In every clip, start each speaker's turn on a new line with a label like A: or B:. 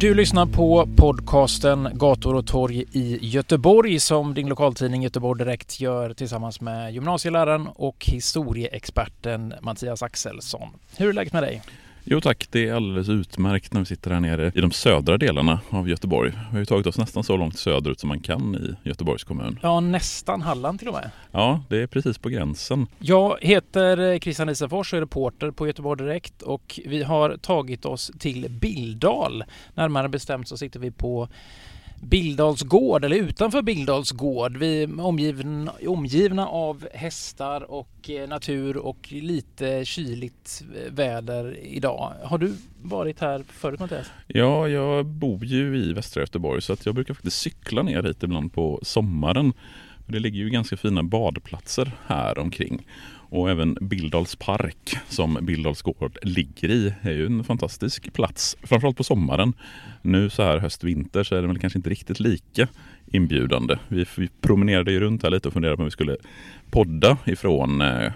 A: Du lyssnar på podcasten Gator och torg i Göteborg som din lokaltidning Göteborg Direkt gör tillsammans med gymnasieläraren och historieexperten Mattias Axelsson. Hur är läget med dig?
B: Jo tack, det är alldeles utmärkt när vi sitter här nere i de södra delarna av Göteborg. Vi har ju tagit oss nästan så långt söderut som man kan i Göteborgs kommun.
A: Ja, nästan Halland till och med.
B: Ja, det är precis på gränsen.
A: Jag heter Christian Isafors och är reporter på Göteborg Direkt och vi har tagit oss till Bildal. Närmare bestämt så sitter vi på Bildals gård, eller utanför Bildals gård. Vi är omgivna, omgivna av hästar och eh, natur och lite kyligt eh, väder idag. Har du varit här förut Mattias?
B: Ja, jag bor ju i västra Göteborg så att jag brukar faktiskt cykla ner hit ibland på sommaren. Det ligger ju ganska fina badplatser här omkring. Och även Bildals park som Bildals gård ligger i är ju en fantastisk plats. Framförallt på sommaren. Nu så här höst-vinter så är det väl kanske inte riktigt lika inbjudande. Vi, vi promenerade ju runt här lite och funderade på om vi skulle podda ifrån eh,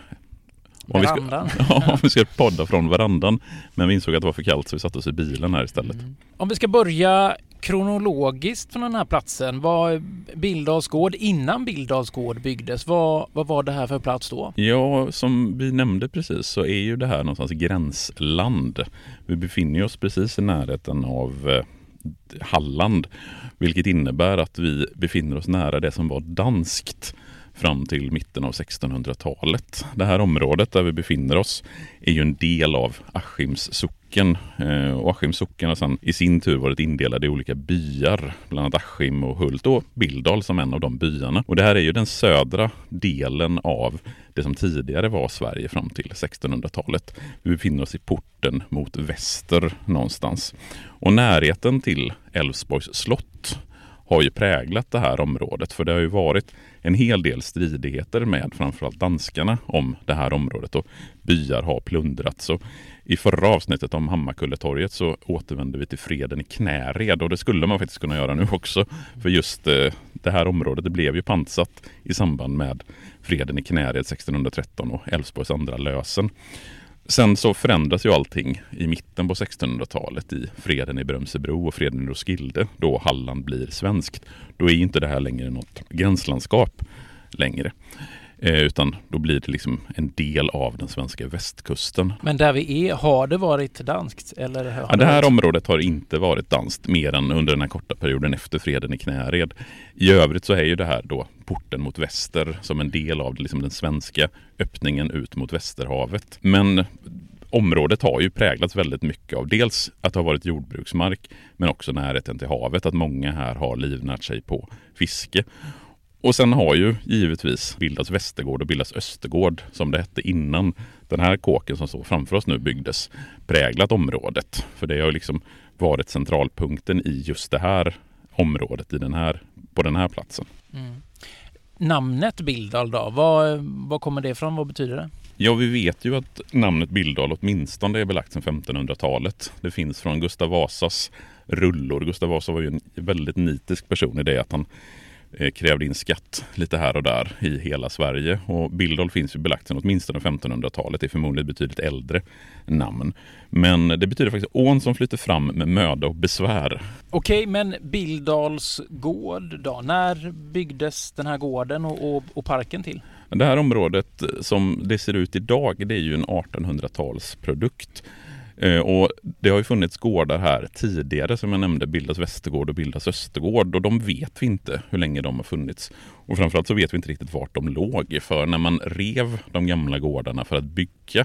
B: om vi, ska, ja, om vi ska podda från verandan. Men vi insåg att det var för kallt så vi satte oss i bilen här istället.
A: Om vi ska börja kronologiskt från den här platsen. Var Bildals gård, innan Bildals gård byggdes, vad, vad var det här för plats då?
B: Ja, som vi nämnde precis så är ju det här någonstans gränsland. Vi befinner oss precis i närheten av eh, Halland, vilket innebär att vi befinner oss nära det som var danskt fram till mitten av 1600-talet. Det här området där vi befinner oss är ju en del av Askims socken. Eh, Och Askims socken har sedan i sin tur varit indelade i olika byar, bland annat Askim och Hult och Bildal som en av de byarna. Och det här är ju den södra delen av det som tidigare var Sverige fram till 1600-talet. Vi befinner oss i porten mot väster någonstans. Och närheten till Älvsborgs slott har ju präglat det här området. För det har ju varit en hel del stridigheter med framförallt danskarna om det här området och byar har plundrats. I förra avsnittet om Hammarkulletorget så återvände vi till freden i Knäred och det skulle man faktiskt kunna göra nu också. För just eh, det här området det blev ju pantsatt i samband med freden i Knäred 1613 och Älvsborgs andra lösen. Sen så förändras ju allting i mitten på 1600-talet i freden i Brömsebro och freden i Roskilde då Halland blir svenskt. Då är inte det här längre något gränslandskap längre. Eh, utan då blir det liksom en del av den svenska västkusten.
A: Men där vi är, har det varit danskt? Eller har
B: Ja, det här
A: varit...
B: området har inte varit danskt mer än under den här korta perioden efter freden i Knäred. I övrigt så är ju det här då porten mot väster som en del av liksom den svenska öppningen ut mot Västerhavet. Men området har ju präglats väldigt mycket av dels att det har varit jordbruksmark men också närheten till havet. Att många här har livnärt sig på fiske. Och sen har ju givetvis bildats Västergård och bildats Östergård som det hette innan den här kåken som står framför oss nu byggdes präglat området. För det har ju liksom varit centralpunkten i just det här området i den här, på den här platsen.
A: Mm. Namnet Bildal då, vad, vad kommer det ifrån? Vad betyder det?
B: Ja, vi vet ju att namnet Bildal åtminstone är belagt sedan 1500-talet. Det finns från Gustav Vasas rullor. Gustav Vasa var ju en väldigt nitisk person i det att han krävde in skatt lite här och där i hela Sverige. Och Bildal finns ju belagt sedan åtminstone 1500-talet. Det är förmodligen betydligt äldre namn. Men det betyder faktiskt ån som flyter fram med möda och besvär.
A: Okej, men Bildals gård då? När byggdes den här gården och, och, och parken till?
B: Det här området som det ser ut idag, det är ju en 1800-talsprodukt. Eh, och det har ju funnits gårdar här tidigare som jag nämnde, Bildas Västergård och Bildas Östergård och de vet vi inte hur länge de har funnits. Och framförallt så vet vi inte riktigt vart de låg för när man rev de gamla gårdarna för att bygga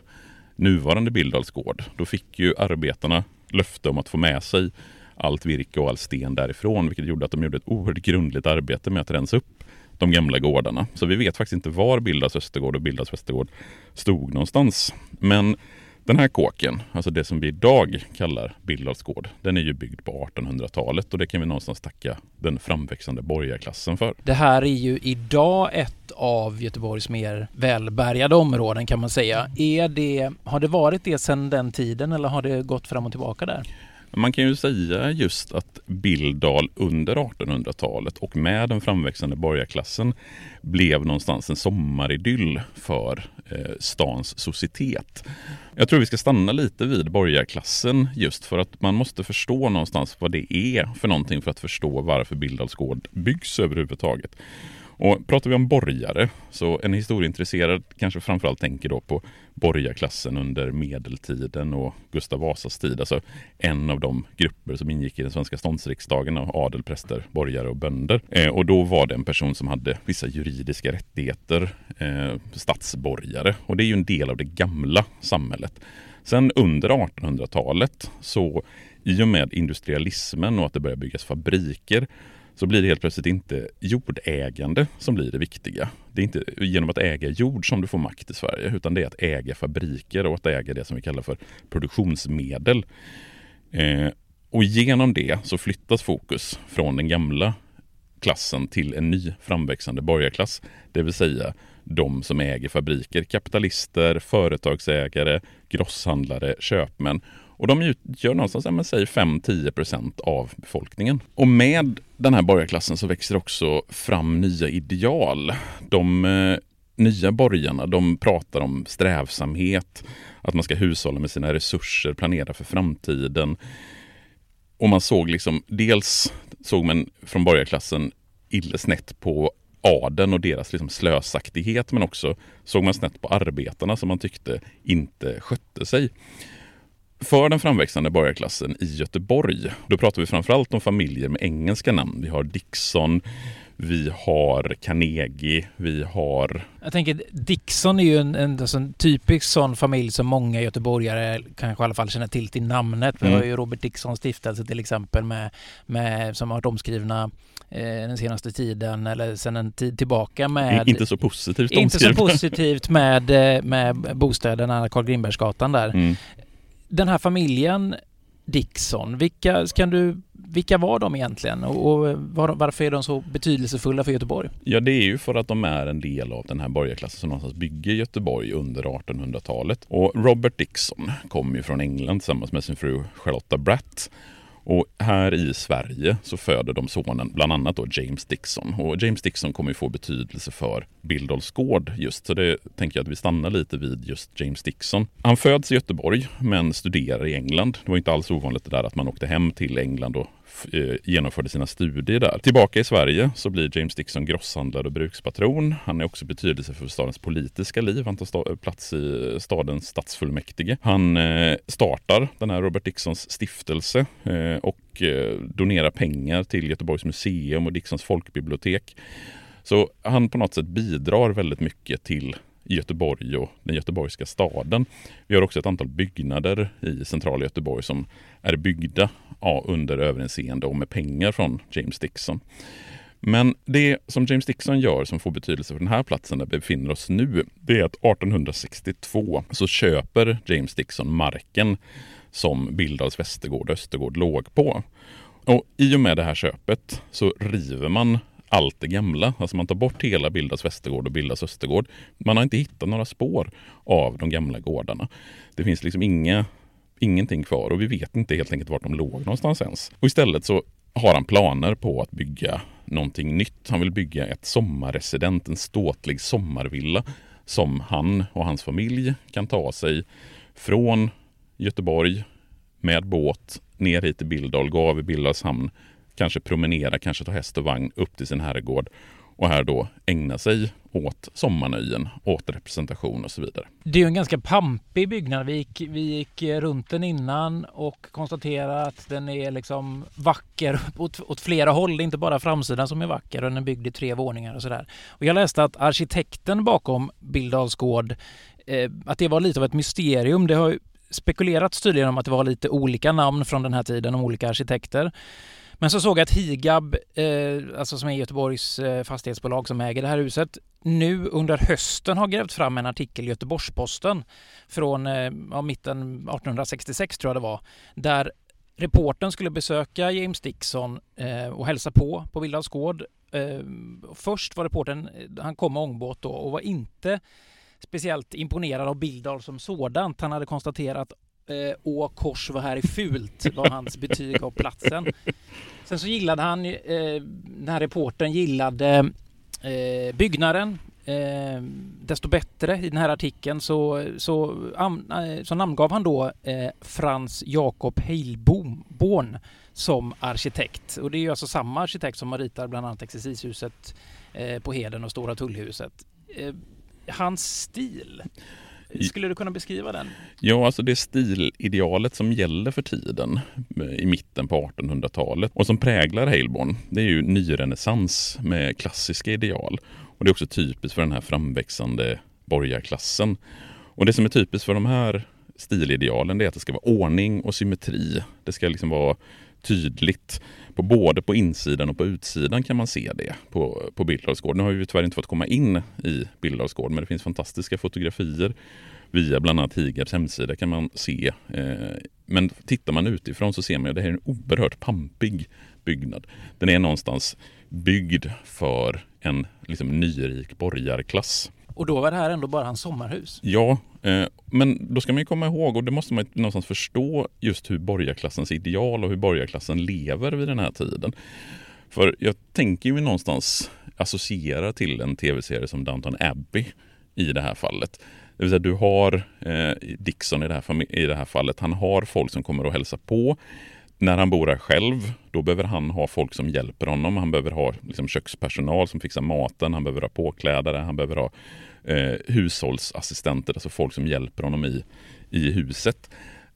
B: nuvarande Bildals gård, då fick ju arbetarna löfte om att få med sig allt virke och all sten därifrån, vilket gjorde att de gjorde ett oerhört grundligt arbete med att rensa upp de gamla gårdarna. Så vi vet faktiskt inte var Bildas Östergård och Bildas Västergård stod någonstans. Men den här kåken, alltså det som vi idag kallar Bildals gård, den är ju byggd på 1800-talet och det kan vi någonstans tacka den framväxande borgarklassen för.
A: Det här är ju idag ett av Göteborgs mer välbärgade områden kan man säga. Är det, har det varit det sedan den tiden eller har det gått fram och tillbaka där?
B: Man kan ju säga just att Bildal under 1800-talet och med den framväxande borgarklassen blev någonstans en sommaridyll för eh, stans societet. Jag tror vi ska stanna lite vid borgarklassen just för att man måste förstå någonstans vad det är för någonting för att förstå varför Bildalsgård byggs överhuvudtaget. Och pratar vi om borgare, så en historieintresserad kanske framförallt tänker då på borgarklassen under medeltiden och Gustav Vasas tid. Alltså en av de grupper som ingick i den svenska ståndsriksdagen av adel, präster, borgare och bönder. Eh, och då var det en person som hade vissa juridiska rättigheter, eh, stadsborgare. Och det är ju en del av det gamla samhället. Sen under 1800-talet så i och med industrialismen och att det började byggas fabriker så blir det helt plötsligt inte jordägande som blir det viktiga. Det är inte genom att äga jord som du får makt i Sverige, utan det är att äga fabriker och att äga det som vi kallar för produktionsmedel. Eh, och genom det så flyttas fokus från den gamla klassen till en ny framväxande borgarklass. Det vill säga de som äger fabriker, kapitalister, företagsägare, grosshandlare, köpmän och de utgör någonstans, säg 5-10% av befolkningen. Och med den här borgarklassen så växer också fram nya ideal. De eh, nya borgarna, de pratar om strävsamhet, att man ska hushålla med sina resurser, planera för framtiden. Och man såg liksom, dels såg man från borgarklassen illa snett på adeln och deras liksom slösaktighet men också såg man snett på arbetarna som man tyckte inte skötte sig. För den framväxande borgarklassen i Göteborg, då pratar vi framförallt om familjer med engelska namn. Vi har Dixon, vi har Carnegie, vi har...
A: Jag tänker Dixon är ju en, en, alltså en typisk sån familj som många göteborgare kanske i alla fall känner till till namnet. Vi mm. har ju Robert Dixons stiftelse till exempel med, med, som har varit omskrivna eh, den senaste tiden eller sedan en tid tillbaka med...
B: Inte så positivt
A: Inte så positivt med, eh, med bostäderna Carl Grimbergsgatan där. Mm den här familjen Dixon, vilka, kan du, vilka var de egentligen och, och var, varför är de så betydelsefulla för Göteborg?
B: Ja, det är ju för att de är en del av den här borgarklassen som någonstans bygger Göteborg under 1800-talet. Och Robert Dixon kom ju från England tillsammans med sin fru Charlotta Bratt och här i Sverige så föder de sonen bland annat då James Dixon. Och James Dixon kommer ju få betydelse för Bildolfs gård just, så det tänker jag att vi stannar lite vid just James Dixon. Han föds i Göteborg men studerar i England. Det var inte alls ovanligt det där att man åkte hem till England och Eh, genomförde sina studier där. Tillbaka i Sverige så blir James Dixon grosshandlare och brukspatron. Han är också betydelse för stadens politiska liv. Han tar eh, plats i stadens stadsfullmäktige. Han eh, startar den här Robert Dixons stiftelse och donerar pengar till Göteborgs museum och Dixons folkbibliotek. Så han på något sätt bidrar väldigt mycket till i Göteborg och den göteborgska staden. Vi har också ett antal byggnader i centrala Göteborg som är byggda ja, under överinseende och med pengar från James Dixon. Men det som James Dixon gör som får betydelse för den här platsen där vi befinner oss nu, det är att 1862 så köper James Dixon marken som Bildals Västergård och Östergård låg på. Och I och med det här köpet så river man allt det gamla. Alltså man tar bort hela Bildas Västergård och Bildas Östergård. Man har inte hittat några spår av de gamla gårdarna. Det finns liksom inga, ingenting kvar och vi vet inte helt enkelt vart de låg någonstans ens. Och istället så har han planer på att bygga någonting nytt. Han vill bygga ett sommarresident, en ståtlig sommarvilla som han och hans familj kan ta sig från Göteborg med båt ner hit till Billdal, gå av i Billdals hamn, kanske promenera, kanske ta häst och vagn upp till sin herrgård och här då ägna sig åt sommarnöjen, åt representation och så vidare.
A: Det är ju en ganska pampig byggnad. Vi gick, vi gick runt den innan och konstaterade att den är liksom vacker åt, åt flera håll. Det är inte bara framsidan som är vacker och den är byggd i tre våningar och sådär. Och jag läste att arkitekten bakom Billdals gård, eh, att det var lite av ett mysterium. Det har spekulerats tydligen om att det var lite olika namn från den här tiden om olika arkitekter. Men så såg jag att Higab, eh, alltså som är Göteborgs eh, fastighetsbolag som äger det här huset, nu under hösten har grävt fram en artikel i Göteborgs-Posten från eh, ja, mitten 1866 tror jag det var, där reporten skulle besöka James Dixon eh, och hälsa på på Bildals gård. Eh, först var reporten, eh, han kom med ångbåt då och var inte speciellt imponerad av Bildal som sådant. Han hade konstaterat eh, Å kors vad här är fult var hans betyg av platsen. Sen så gillade han, eh, den här reporten gillade eh, byggnaden eh, desto bättre i den här artikeln så, så, am, eh, så namngav han då eh, Frans Jakob Heilborn som arkitekt. Och det är ju alltså samma arkitekt som har ritat bland annat Exercishuset eh, på Heden och Stora Tullhuset. Eh, hans stil, skulle du kunna beskriva den?
B: Ja, alltså det stilidealet som gäller för tiden eh, i mitten på 1800-talet och som präglar Heilborn, det är ju nyrenässans med klassiska ideal. Och det är också typiskt för den här framväxande borgarklassen. Och det som är typiskt för de här stilidealen det är att det ska vara ordning och symmetri. Det ska liksom vara tydligt. På både på insidan och på utsidan kan man se det på, på Bildalsgård. Nu har vi tyvärr inte fått komma in i Bildalsgård men det finns fantastiska fotografier via bland annat Higabs hemsida kan man se. Eh, men tittar man utifrån så ser man att det här är en oerhört pampig byggnad. Den är någonstans byggd för en liksom, nyrik borgarklass.
A: Och då var det här ändå bara hans sommarhus?
B: Ja, eh, men då ska man komma ihåg och det måste man någonstans förstå just hur borgarklassens ideal och hur borgarklassen lever vid den här tiden. För jag tänker ju någonstans associera till en tv-serie som Downton Abbey i det här fallet. Det vill säga du har eh, Dixon i det, här, i det här fallet, han har folk som kommer och hälsa på. När han bor här själv, då behöver han ha folk som hjälper honom. Han behöver ha liksom, kökspersonal som fixar maten, han behöver ha påklädare, han behöver ha eh, hushållsassistenter, alltså folk som hjälper honom i, i huset.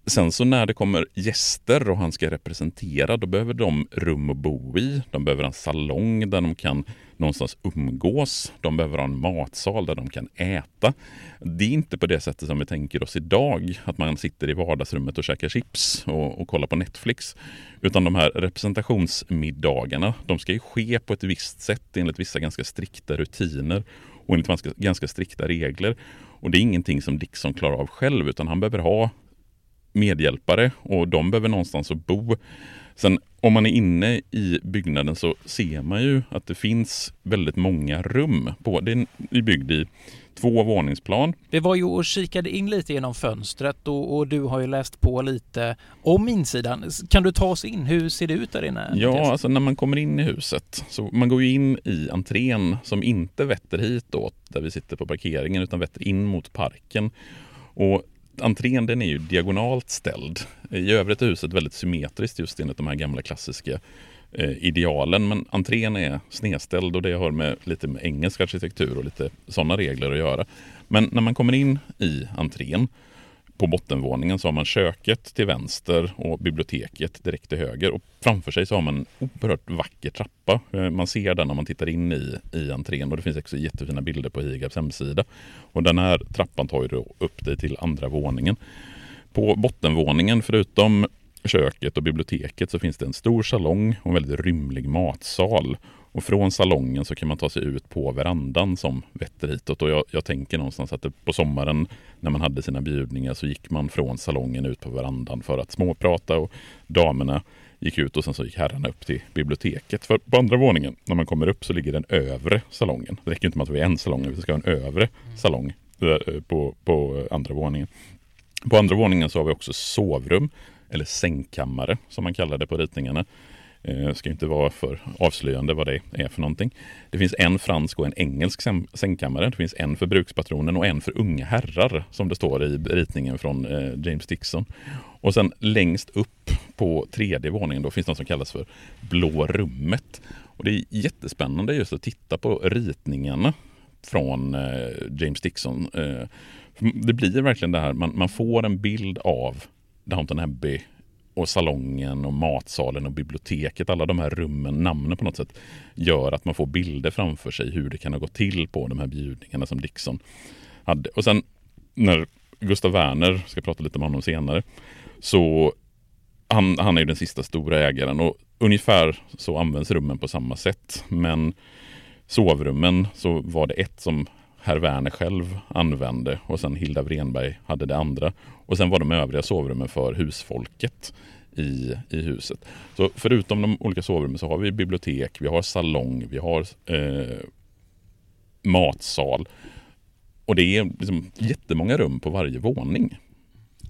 B: Sen så när det kommer gäster och han ska representera, då behöver de rum att bo i. De behöver en salong där de kan någonstans umgås. De behöver ha en matsal där de kan äta. Det är inte på det sättet som vi tänker oss idag, att man sitter i vardagsrummet och käkar chips och, och kollar på Netflix. Utan de här representationsmiddagarna, de ska ju ske på ett visst sätt enligt vissa ganska strikta rutiner och enligt ganska, ganska strikta regler. Och det är ingenting som Dixon klarar av själv, utan han behöver ha medhjälpare och de behöver någonstans att bo. Sen om man är inne i byggnaden så ser man ju att det finns väldigt många rum. På, det är byggd i två våningsplan.
A: Vi var ju och kikade in lite genom fönstret och, och, du har ju läst på lite om insidan. Kan du ta oss in? Hur ser det ut där inne?
B: Ja, alltså när man kommer in i huset så man går ju in i entrén som inte vetter hitåt där vi sitter på parkeringen utan vetter in mot parken. Och entrén den är ju diagonalt ställd. I övrigt är huset väldigt symmetriskt just enligt de här gamla klassiska Eh, idealen. Men entrén är snedställd och det har med lite med engelsk arkitektur och lite sådana regler att göra. Men när man kommer in i entrén på bottenvåningen så har man köket till vänster och biblioteket direkt till höger. Och framför sig så har man en oerhört vacker trappa. Eh, man ser den när man tittar in i, i entrén och det finns också jättefina bilder på Higabs hemsida. Och den här trappan tar ju då upp dig till andra våningen. På bottenvåningen, förutom köket och biblioteket, så finns det en stor salong och en väldigt rymlig matsal. Och från salongen så kan man ta sig ut på verandan som vetter hitåt. Och jag, jag tänker någonstans att på sommaren när man hade sina bjudningar så gick man från salongen ut på verandan för att småprata och damerna gick ut och sen så gick herrarna upp till biblioteket. För på andra våningen, när man kommer upp så ligger den övre salongen. Det räcker inte med att vi är en salong, vi ska ha en övre salong eh, på, på andra våningen. På andra våningen så har vi också sovrum, eller sängkammare som man kallar det på ritningarna. Eh, ska inte vara för avslöjande vad det är för någonting. Det finns en fransk och en engelsk sängkammare. Det finns en för brukspatronen och en för unga herrar som det står i ritningen från eh, James Dixon. Och sen längst upp på tredje våningen då finns något som kallas för Blå rummet. Och det är jättespännande just att titta på ritningarna från eh, James Dixon. Eh, det blir verkligen det här, man, man får en bild av Downton Abbey och salongen och matsalen och biblioteket, alla de här rummen, namnen på något sätt, gör att man får bilder framför sig hur det kan ha gått till på de här bjudningarna som Dixon hade. Och sen när Gustav Werner, ska prata lite om honom senare, så han, han är den sista stora ägaren och ungefär så används rummen på samma sätt. Men sovrummen så var det ett som herr Werner själv använde och sen Hilda Wrenberg hade det andra. Och sen var de övriga sovrummen för husfolket i, i huset. Så förutom de olika sovrummen så har vi bibliotek, vi har salong, vi har eh, matsal. Och det är liksom jättemånga rum på varje våning.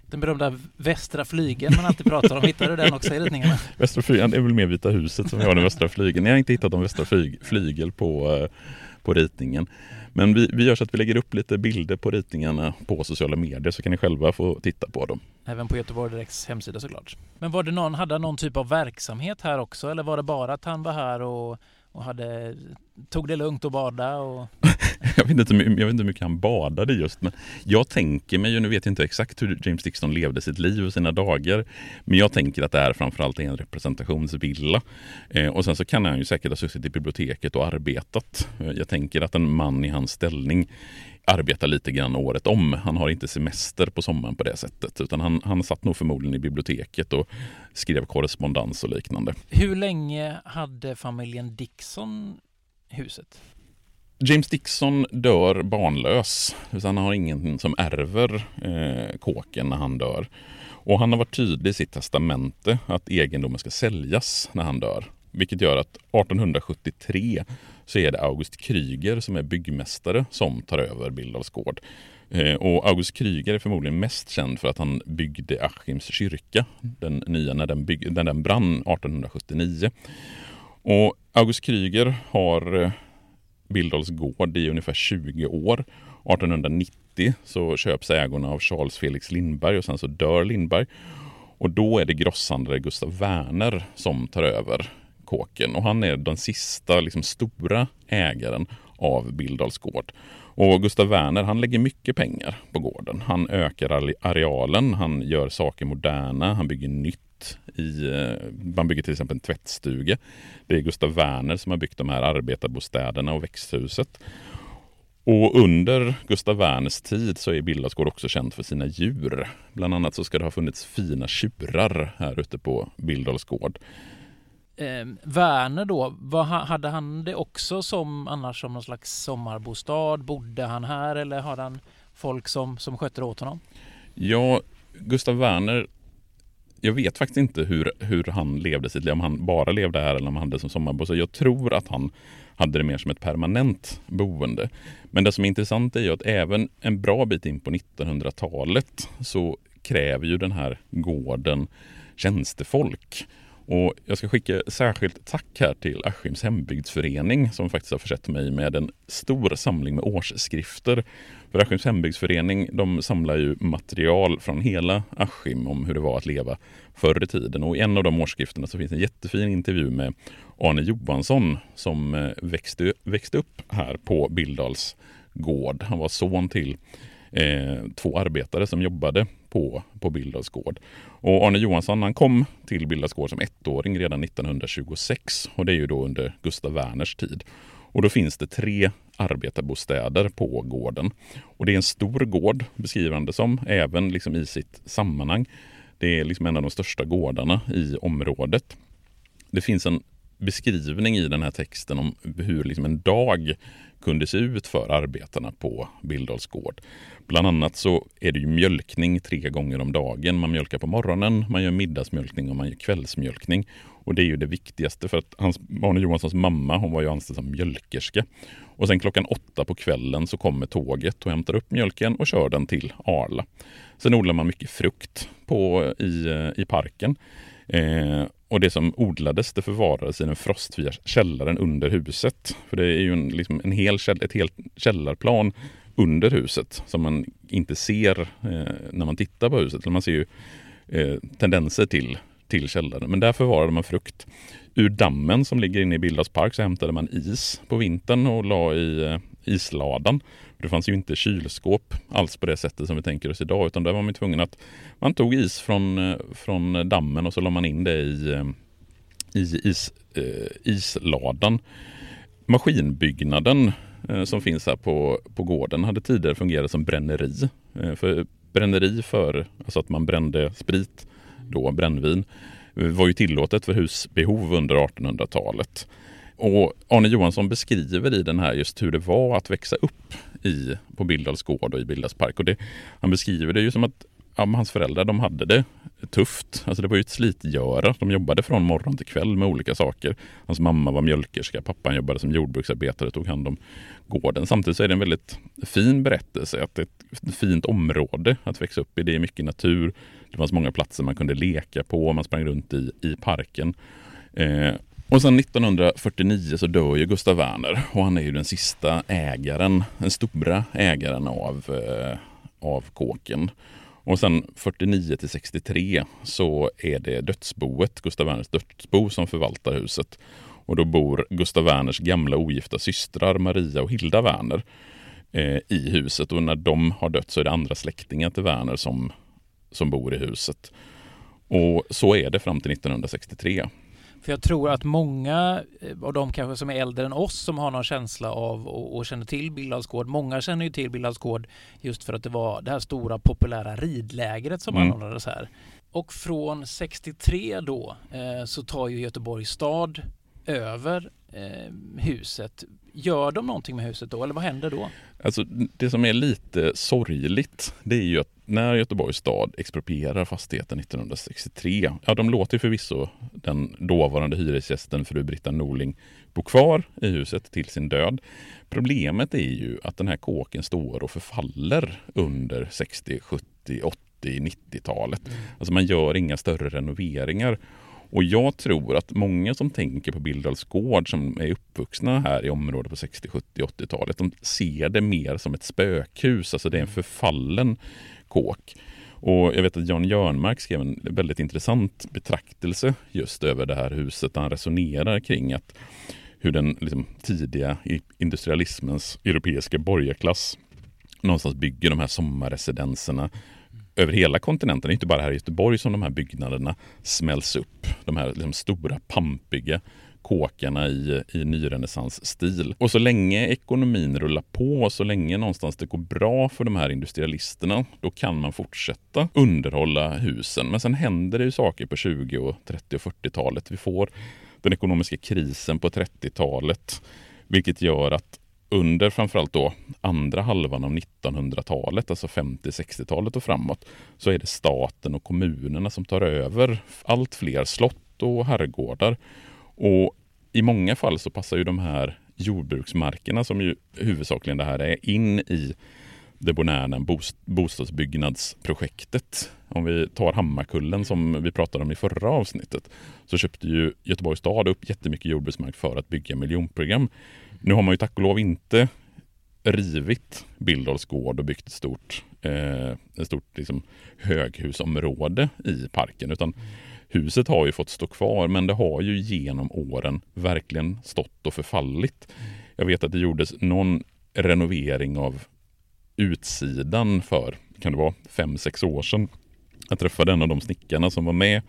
A: Den berömda Västra flygeln man alltid pratar om, hittar du den också i ritningarna?
B: Västra flygeln, är väl mer Vita huset som vi har den Västra flygeln. Jag har inte hittat någon Västra flygel på, eh, på ritningen. Men vi, vi gör så att vi lägger upp lite bilder på ritningarna på sociala medier så kan ni själva få titta på dem.
A: Även på Göteborg Direkts hemsida såklart. Men var det någon, hade han någon typ av verksamhet här också eller var det bara att han var här och, och hade, tog det lugnt och badade. Och...
B: jag, vet inte, jag vet inte hur mycket han badade just men jag tänker mig, nu vet jag inte exakt hur James Dixon levde sitt liv och sina dagar, men jag tänker att det här framförallt är en representationsvilla. Eh, och sen så kan han ju säkert ha suttit i biblioteket och arbetat. Eh, jag tänker att en man i hans ställning arbetar lite grann året om. Han har inte semester på sommaren på det sättet utan han, han satt nog förmodligen i biblioteket och skrev korrespondens och liknande.
A: Hur länge hade familjen Dixon huset?
B: James Dixon dör barnlös. Han har ingen som ärver eh, kåken när han dör. Och han har varit tydlig i sitt testamente att egendomen ska säljas när han dör. Vilket gör att 1873 så är det August Kryger som är byggmästare som tar över Bildals gård. Eh, och August Kryger är förmodligen mest känd för att han byggde Askims kyrka, den nya när den, bygg, när den brann 1879. Och August Kryger har Billdals Bildals gård i ungefär 20 år. 1890 så köps ägorna av Charles Felix Lindberg och sen så dör Lindberg. Och då är det grosshandlare Gustav Werner som tar över kåken och han är den sista liksom, stora ägaren av Bildals gård. Och Gustav Werner han lägger mycket pengar på gården. Han ökar arealen, han gör saker moderna, han bygger nytt i, eh, man bygger till exempel en tvättstuga. Det är Gustav Werner som har byggt de här arbetarbostäderna och växthuset. Och under Gustav Werners tid så är Bildalsgård också känd för sina djur. Bland annat så ska det ha funnits fina tjurar här ute på Bildalsgård.
A: Eh, Werner då, vad, hade han det också som annars som någon slags sommarbostad? Bodde han här eller hade han folk som, som skötte åt honom?
B: Ja, Gustav Werner jag vet faktiskt inte hur, hur han levde sitt liv, om han bara levde här eller om han hade det som sommarbostad. Jag tror att han hade det mer som ett permanent boende. Men det som är intressant är ju att även en bra bit in på 1900-talet så kräver ju den här gården tjänstefolk. Och jag ska skicka särskilt tack här till Askims hembygdsförening som faktiskt har försett mig med en stor samling med årsskrifter. För Askims hembygdsförening de samlar ju material från hela Askim om hur det var att leva förr i tiden. Och i en av de årsskrifterna så finns en jättefin intervju med Arne Johansson som eh, växte, växte upp här på Bildals gård. Han var son till eh, två arbetare som jobbade på, på Bildals gård. Och Arne Johansson han kom till Bildals gård som ettåring redan 1926 och det är ju då under Gustav Werners tid. Och då finns det tre arbetarbostäder på gården. Och det är en stor gård, beskrivande som, även liksom i sitt sammanhang. Det är liksom en av de största gårdarna i området. Det finns en beskrivning i den här texten om hur liksom en dag kunde se ut för arbetarna på Bildals gård. Bland annat så är det ju mjölkning tre gånger om dagen. Man mjölkar på morgonen, man gör middagsmjölkning och man gör kvällsmjölkning. Och det är ju det viktigaste för att hans, Arne Johanssons mamma hon var ju anställd som mjölkerska. Och sen klockan åtta på kvällen så kommer tåget och hämtar upp mjölken och kör den till Arla. Sen odlar man mycket frukt på, i, i parken. Eh, och det som odlades det förvarades i den frostfria källaren under huset. För det är ju en, liksom en hel, ett helt källarplan under huset som man inte ser eh, när man tittar på huset. Man ser ju eh, tendenser till, till källaren. Men där förvarade man frukt. Ur dammen som ligger inne i Bildas park så hämtade man is på vintern och la i eh, isladan. Det fanns ju inte kylskåp alls på det sättet som vi tänker oss idag utan där var man tvungen att man tog is från, eh, från dammen och så la man in det i, eh, i is, eh, isladan. Maskinbyggnaden eh, som finns här på, på gården hade tidigare fungerat som bränneri. Eh, för bränneri för alltså att man brände sprit, då brännvin, var ju tillåtet för husbehov under 1800-talet. Och Arne Johansson beskriver i den här just hur det var att växa upp i, på Bildals gård och i Bildals park. Och det, han beskriver det ju som att ja, hans föräldrar de hade det tufft. Alltså det var ju ett slitgöra. De jobbade från morgon till kväll med olika saker. Hans mamma var mjölkerska, pappan jobbade som jordbruksarbetare och tog hand om gården. Samtidigt så är det en väldigt fin berättelse. Att det är ett fint område att växa upp i. Det är mycket natur. Det fanns många platser man kunde leka på. Man sprang runt i, i parken. Eh, och sen 1949 så dör ju Gustav Werner och han är ju den sista ägaren, den stora ägaren av, eh, av kåken. Och sen 49 till 63 så är det dödsboet, Gustav Werners dödsbo som förvaltar huset. Och då bor Gustav Werners gamla ogifta systrar Maria och Hilda Werner eh, i huset. Och när de har dött så är det andra släktingar till Werner som, som bor i huset. Och så är det fram till 1963.
A: För jag tror att många eh, av de kanske som är äldre än oss som har någon känsla av och, och känner till Billhavsgård. Många känner ju till Billhavsgård just för att det var det här stora populära ridlägret som mm. anordnades här. Och från 63 då eh, så tar ju Göteborgs stad över eh, huset. Gör de någonting med huset då eller vad händer då?
B: Alltså det som är lite sorgligt det är ju att när Göteborgs stad exproprierar fastigheten 1963, ja de låter förvisso den dåvarande hyresgästen fru Britta Norling bo kvar i huset till sin död. Problemet är ju att den här kåken står och förfaller under 60, 70, 80, 90-talet. Alltså man gör inga större renoveringar. Och jag tror att många som tänker på Bildals gård som är uppvuxna här i området på 60, 70, 80-talet, de ser det mer som ett spökhus. Alltså det är en förfallen kåk. Och jag vet att Jan Jörnmark skrev en väldigt intressant betraktelse just över det här huset. Han resonerar kring att hur den liksom, tidiga industrialismens europeiska borgarklass någonstans bygger de här sommarresidenserna över hela kontinenten. Det är inte bara här i Göteborg som de här byggnaderna smälls upp. De här liksom, stora pampiga kåkarna i, i nyrenässansstil. Och så länge ekonomin rullar på, så länge någonstans det går bra för de här industrialisterna, då kan man fortsätta underhålla husen. Men sen händer det ju saker på 20, och 30 och 40-talet. Vi får den ekonomiska krisen på 30-talet, vilket gör att under framförallt då andra halvan av 1900-talet, alltså 50-60-talet och framåt, så är det staten och kommunerna som tar över allt fler slott och herrgårdar. Och i många fall så passar ju de här jordbruksmarkerna som ju huvudsakligen det här är in i det bonära bostadsbyggnadsprojektet. Om vi tar Hammarkullen som vi pratade om i förra avsnittet så köpte ju Göteborgs stad upp jättemycket jordbruksmark för att bygga miljonprogram. Nu har man ju tack och lov inte rivit Billdals gård och byggt ett stort, eh, ett stort liksom, höghusområde i parken utan Huset har ju fått stå kvar men det har ju genom åren verkligen stått och förfallit. Jag vet att det gjordes någon renovering av utsidan för, kan det vara, fem sex år sedan. Jag träffade en av de snickarna som var med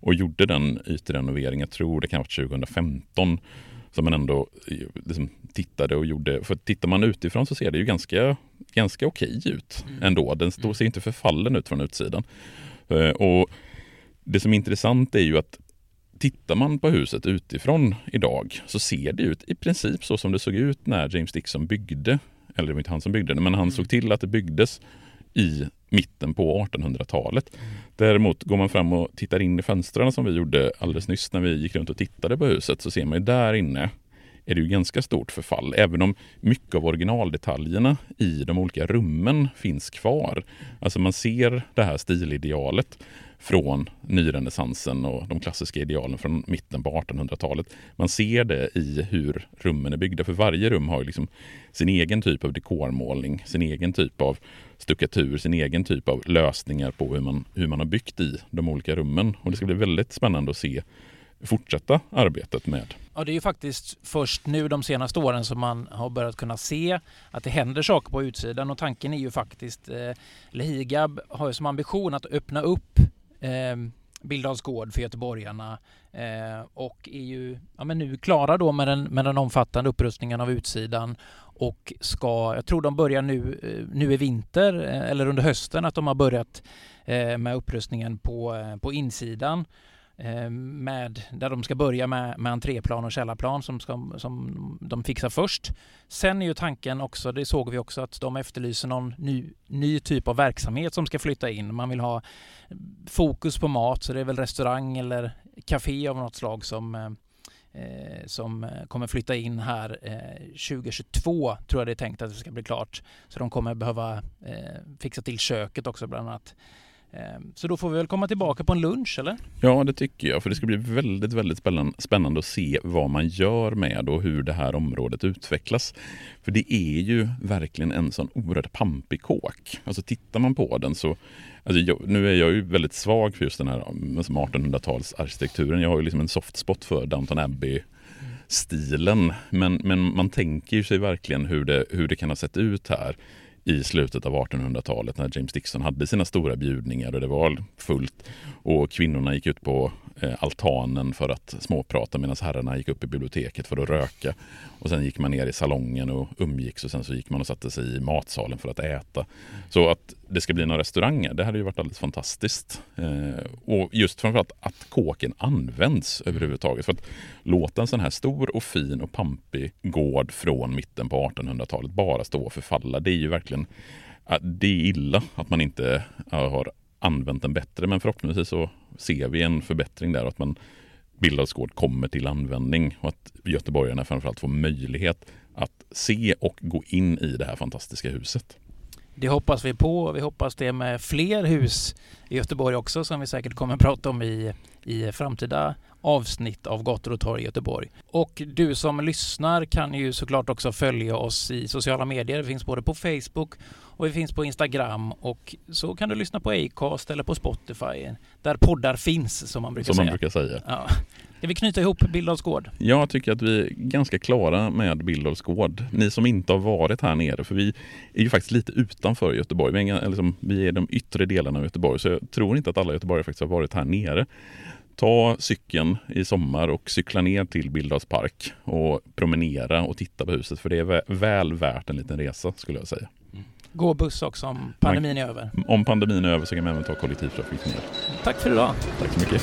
B: och gjorde den ytrenoveringen, jag tror det kan ha varit 2015, som man ändå liksom tittade och gjorde. För tittar man utifrån så ser det ju ganska, ganska okej ut mm. ändå. Den ser inte förfallen ut från utsidan. Eh, och det som är intressant är ju att tittar man på huset utifrån idag så ser det ut i princip så som det såg ut när James Dixon byggde. Eller det var inte han som byggde det, men han mm. såg till att det byggdes i mitten på 1800-talet. Däremot går man fram och tittar in i fönstren som vi gjorde alldeles nyss när vi gick runt och tittade på huset så ser man ju där inne är det ju ganska stort förfall. Även om mycket av originaldetaljerna i de olika rummen finns kvar. Alltså man ser det här stilidealet från nyrenässansen och de klassiska idealen från mitten på 1800-talet. Man ser det i hur rummen är byggda, för varje rum har liksom sin egen typ av dekormålning, sin egen typ av stuckatur, sin egen typ av lösningar på hur man, hur man har byggt i de olika rummen. Och det ska bli väldigt spännande att se fortsätta arbetet med.
A: Ja, det är ju faktiskt först nu de senaste åren som man har börjat kunna se att det händer saker på utsidan och tanken är ju faktiskt, eh, eller Higab har ju som ambition att öppna upp eh, Bildals gård för göteborgarna eh, och är ju ja, men nu klara då med den, med den omfattande upprustningen av utsidan och ska, jag tror de börjar nu, eh, nu i vinter eh, eller under hösten att de har börjat eh, med upprustningen på, eh, på insidan. Eh, med, där de ska börja med, med entréplan och källarplan som, ska, som de fixar först. Sen är ju tanken också, det såg vi också, att de efterlyser någon ny, ny typ av verksamhet som ska flytta in. Man vill ha fokus på mat, så det är väl restaurang eller café av något slag som eh, eh som kommer flytta in här eh, 2022 tror jag det är tänkt att det ska bli klart. Så de kommer behöva eh, fixa till köket också bland annat. Ehm, så då får vi väl komma tillbaka på en lunch eller?
B: Ja det tycker jag för det ska bli väldigt väldigt spännande att se vad man gör med och hur det här området utvecklas. För det är ju verkligen en sån oerhört pampig kåk. Alltså tittar man på den så Alltså jag, nu är jag ju väldigt svag för just den här mm, 1800-talsarkitekturen. Jag har ju liksom en soft spot för Downton Abbey stilen. Men, men man tänker sig verkligen hur det, hur det kan ha sett ut här i slutet av 1800-talet när James Dixon hade sina stora bjudningar och det var fullt och kvinnorna gick ut på eh, altanen för att småprata medan herrarna gick upp i biblioteket för att röka. Och sen gick man ner i salongen och umgicks och sen så gick man och satte sig i matsalen för att äta. Så att det ska bli några restauranger, det hade ju varit alldeles fantastiskt. Eh, och just framförallt att kåken används överhuvudtaget. För att låta en sån här stor och fin och pampig gård från mitten på 1800-talet bara stå och förfalla, det är ju verkligen det är illa att man inte har använt den bättre. Men förhoppningsvis så ser vi en förbättring där och att man Bildalsgård kommer till användning och att göteborgarna framförallt får möjlighet att se och gå in i det här fantastiska huset.
A: Det hoppas vi på. Vi hoppas det med fler hus i Göteborg också som vi säkert kommer att prata om i, i framtida avsnitt av Gator och torg i Göteborg. Och du som lyssnar kan ju såklart också följa oss i sociala medier. Det finns både på Facebook och vi finns på Instagram och så kan du lyssna på Acast eller på Spotify där poddar finns som man brukar
B: som
A: säga.
B: Man brukar säga.
A: Ja. Ska vi knyta ihop Bildals gård?
B: Jag tycker att vi är ganska klara med Bildals gård. Ni som inte har varit här nere, för vi är ju faktiskt lite utanför Göteborg. Vi är, liksom, vi är de yttre delarna av Göteborg, så jag tror inte att alla göteborgare faktiskt har varit här nere. Ta cykeln i sommar och cykla ner till Bildals park och promenera och titta på huset, för det är väl värt en liten resa skulle jag säga.
A: Gå buss också om pandemin är över.
B: Om pandemin är över så kan man även ta kollektivtrafik ner.
A: Tack för idag.
B: Tack så mycket.